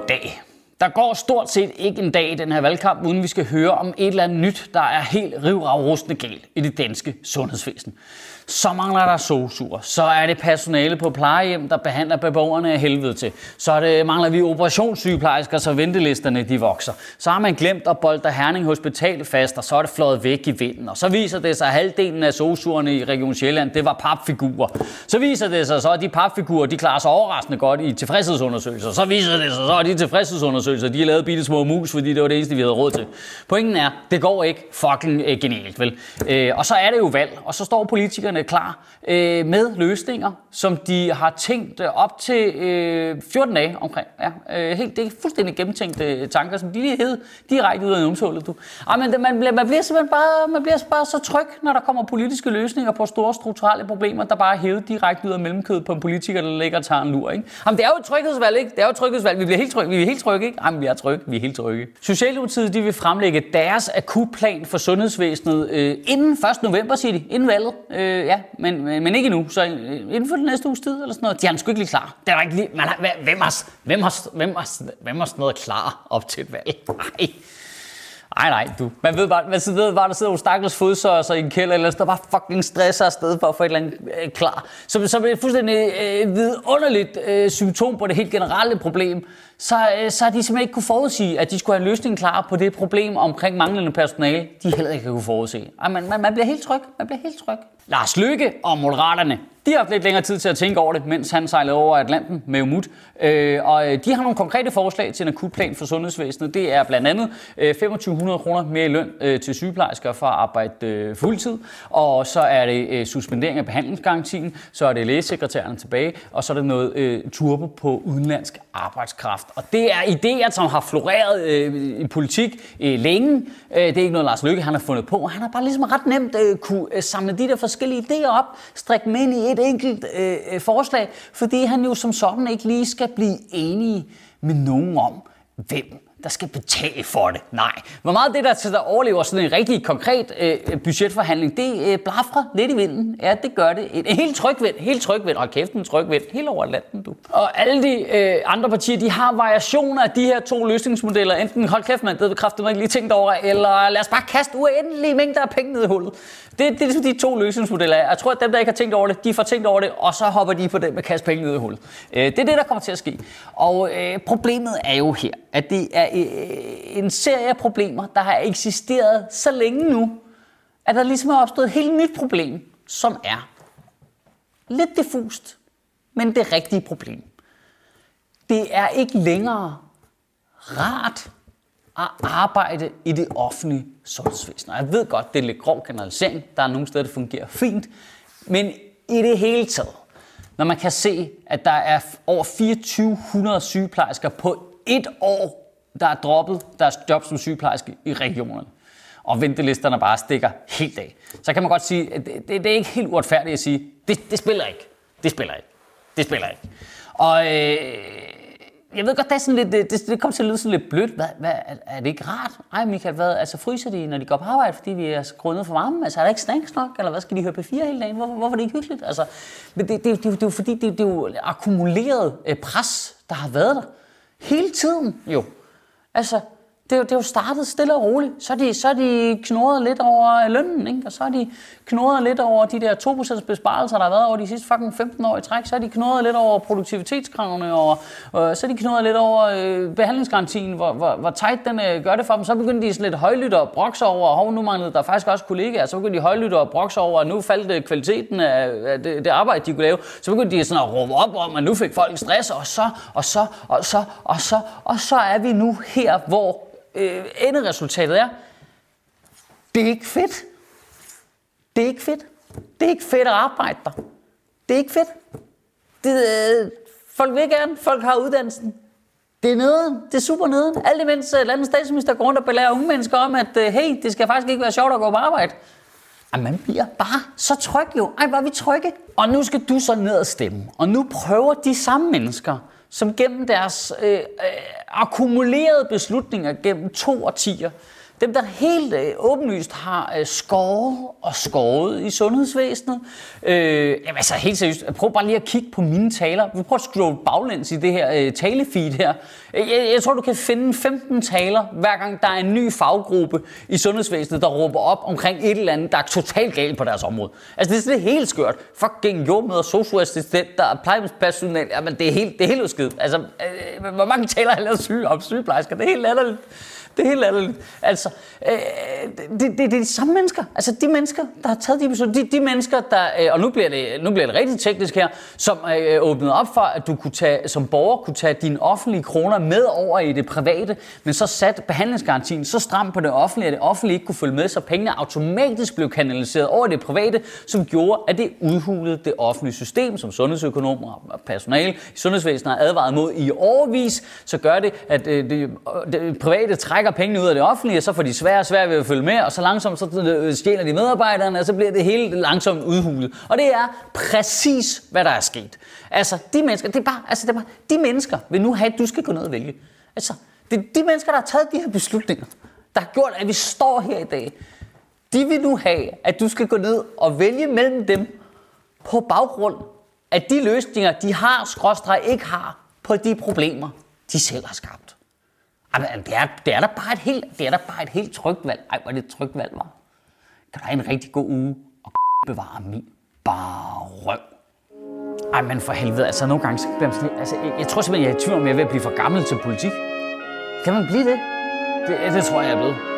Goddag. Der går stort set ikke en dag i den her valgkamp, uden vi skal høre om et eller andet nyt, der er helt rivravrustende galt i det danske sundhedsvæsen. Så mangler der sosuer, så er det personale på plejehjem, der behandler beboerne af helvede til. Så er det, mangler vi operationssygeplejersker, så ventelisterne de vokser. Så har man glemt at bolde Herning Hospital fast, og så er det flået væk i vinden. Og så viser det sig, at halvdelen af sosuerne i Region Sjælland, det var papfigurer. Så viser det sig så, at de papfigurer, de klarer sig overraskende godt i tilfredshedsundersøgelser. Så viser det sig så, at de tilfredshedsundersøgelser, de har lavet bitte små mus, fordi det var det eneste, vi havde råd til. Pointen er, det går ikke fucking øh, genialt, vel? Øh, og så er det jo valg, og så står politikerne klar øh, med løsninger, som de har tænkt øh, op til øh, 14 dage omkring. Ja, øh, helt, det er fuldstændig gennemtænkte øh, tanker, som de lige hed direkte ud af numshullet. Du. Ej, men det, man, bliver, man bliver simpelthen bare, man bliver bare så tryg, når der kommer politiske løsninger på store strukturelle problemer, der bare er hævet direkte ud af mellemkødet på en politiker, der ligger og tager en lur. Ikke? Jamen, det er jo et tryghedsvalg, ikke? Det er jo et tryghedsvalg. Vi bliver helt trygge. Vi er helt trygge, ikke? Jamen, vi er trygge. Vi er helt trygge. Socialdemokratiet de vil fremlægge deres akutplan for sundhedsvæsenet øh, inden 1. november, siger de. Inden valget. Øh, ja, men, men ikke nu. Så øh, inden for den næste uges tid eller sådan noget. De er sgu ikke lige klar. Det er ikke lige, man har, hvem, har, hvem, har, hvem, har, hvem har sådan noget klar op til et valg? Nej. Nej, nej, du. Man ved bare, man ved bare der sidder nogle stakkels fodsørger i en kælder, eller der bare fucking stresser afsted for at få et eller andet øh, klar. Så, så er det et fuldstændig øh, vidunderligt øh, symptom på det helt generelle problem. Så, øh, så har de simpelthen ikke kunne forudsige, at de skulle have en løsning klar på det problem omkring manglende personale, de heller ikke kunne forudse. Ej, man, man, man bliver helt tryg. Man bliver helt tryg. Lars Løkke og Moderaterne, de har haft lidt længere tid til at tænke over det, mens han sejlede over Atlanten med Umut. Øh, og øh, de har nogle konkrete forslag til en akutplan for sundhedsvæsenet. Det er blandt andet øh, 2500 kroner mere i løn øh, til sygeplejersker for at arbejde fuldtid. Og så er det suspendering af behandlingsgarantien. Så er det lægesekretærerne tilbage. Og så er det noget turbo på udenlandsk arbejdskraft. Og det er idéer, som har floreret øh, i politik øh, længe. Øh, det er ikke noget, Lars Løkke han har fundet på. Han har bare ligesom ret nemt kunne samle de der forskellige idéer op, strikke dem ind i et enkelt øh, forslag, fordi han jo som sådan ikke lige skal blive enige med nogen om, hvem der skal betale for det. Nej. Hvor meget det, der, der overlever sådan en rigtig konkret øh, budgetforhandling, det øh, blafrer lidt i vinden. Ja, det gør det. En, en helt trykvind, helt trykvind, og kæft en trykvind, helt over landet, du. Og alle de øh, andre partier, de har variationer af de her to løsningsmodeller. Enten hold kæft, mand, det bekræfter man ikke lige tænkt over, eller lad os bare kaste uendelige mængder af penge ned i hullet. Det, det er ligesom de to løsningsmodeller. Jeg tror, at dem, der ikke har tænkt over det, de får tænkt over det, og så hopper de på den med kaste penge ned i hullet. Øh, det er det, der kommer til at ske. Og øh, problemet er jo her, at det er øh, en serie af problemer, der har eksisteret så længe nu, at der ligesom er opstået et helt nyt problem, som er lidt diffust, men det rigtige problem. Det er ikke længere rart at arbejde i det offentlige sundhedsvæsen. Og jeg ved godt, det er lidt grov generalisering. Der er nogle steder, det fungerer fint. Men i det hele taget, når man kan se, at der er over 2400 sygeplejersker på et år, der er droppet deres job som sygeplejerske i regionerne, og ventelisterne bare stikker helt af, så kan man godt sige, at det, det, det er ikke helt uretfærdigt at sige, det, det spiller ikke. Det spiller ikke. Det spiller ikke. Og øh, jeg ved godt, det, er sådan lidt, det, det kommer til at lyde sådan lidt blødt. Hvad, hvad, er, er det ikke rart? Ej, Michael, hvad, altså fryser de, når de går på arbejde, fordi vi er skruet ned for varmen? Altså, er der ikke snacks nok? Eller hvad skal de høre på fire hele dagen? Hvorfor, hvorfor er det ikke hyggeligt? Altså, men det, det, det, det, det er jo fordi, det, det er jo akkumuleret øh, pres, der har været der. Hele tiden, jo. Altså, det er, jo, det er jo startet stille og roligt. Så er de, så er de knurret lidt over lønnen, ikke? og så er de knurret lidt over de der 2% besparelser, der har været over de sidste fucking 15 år i træk. Så er de knurret lidt over produktivitetskravene, og, og så er de knurret lidt over øh, behandlingsgarantien, hvor, hvor, hvor tight den øh, gør det for dem. Så begynder de sådan lidt højlytte og brokse over, og nu manglede der faktisk også kollegaer. Så begynder de højlytte og brokse over, og nu faldt øh, kvaliteten af, af det, det, arbejde, de kunne lave. Så begynder de sådan at råbe op om, at nu fik folk stress, og så, og så, og så, og så, og så er vi nu her, hvor øh, enderesultatet er, det er ikke fedt. Det er ikke fedt. Det er ikke fedt at arbejde der. Det er ikke fedt. Det, øh, folk vil gerne, folk har uddannelsen. Det er nede, det er super nede. Alt imens øh, uh, landets statsminister går rundt og belærer unge mennesker om, at uh, hey, det skal faktisk ikke være sjovt at gå på arbejde. Ej, man bliver bare så tryg jo. Ej, hvor vi trygge. Og nu skal du så ned og stemme. Og nu prøver de samme mennesker, som gennem deres øh, øh, akkumulerede beslutninger gennem to årtier, dem der helt øh, åbenlyst har øh, skåret og skåret i sundhedsvæsenet. Øh, jamen altså helt seriøst, prøv bare lige at kigge på mine taler. Vi prøver at scrolle baglæns i det her øh, talefeed her. Jeg, jeg tror, du kan finde 15 taler, hver gang der er en ny faggruppe i sundhedsvæsenet, der råber op omkring et eller andet, der er totalt galt på deres område. Altså det er, det er helt skørt. Fucking jordmøder, socioassistenter, plejehjemspersonale, jamen det er helt, det er helt udskidt. Altså, øh, hvor mange taler har lavet syge om sygeplejersker? Det er helt latterligt. Det er helt latterligt. Altså, øh, det, det, det er de samme mennesker. Altså, de mennesker, der har taget de beslutninger. De, de mennesker, der, øh, og nu bliver, det, nu bliver det rigtig teknisk her, som øh, åbnede op for, at du kunne tage, som borger kunne tage dine offentlige kroner med over i det private, men så sat behandlingsgarantien så stram på det offentlige, at det offentlige ikke kunne følge med, så pengene automatisk blev kanaliseret over i det private, som gjorde, at det udhulede det offentlige system, som sundhedsøkonomer og personale i sundhedsvæsenet har advaret mod i år overvis, så gør det, at øh, det, øh, det private trækker pengene ud af det offentlige, og så får de svære og svære ved at følge med, og så langsomt så øh, øh, stjæler de medarbejderne, og så bliver det hele langsomt udhulet. Og det er præcis, hvad der er sket. Altså, de mennesker, det er bare, altså, det er bare, de mennesker vil nu have, at du skal gå ned og vælge. Altså, det er de mennesker, der har taget de her beslutninger, der har gjort, at vi står her i dag. De vil nu have, at du skal gå ned og vælge mellem dem på baggrund af de løsninger, de har, skråstrej ikke har, på de problemer, de selv har skabt. Jamen, det er, det er da bare et helt, det er da bare et helt trygt valg. Ej, hvor det et trygt valg var. Kan du have en rigtig god uge og bevare min bare røv. Ej, men for helvede, altså nogle gange, så bliver man sådan, altså, jeg, jeg tror simpelthen, jeg er i tvivl om, jeg er ved at blive for gammel til politik. Kan man blive det? Det, det tror jeg, jeg er blevet.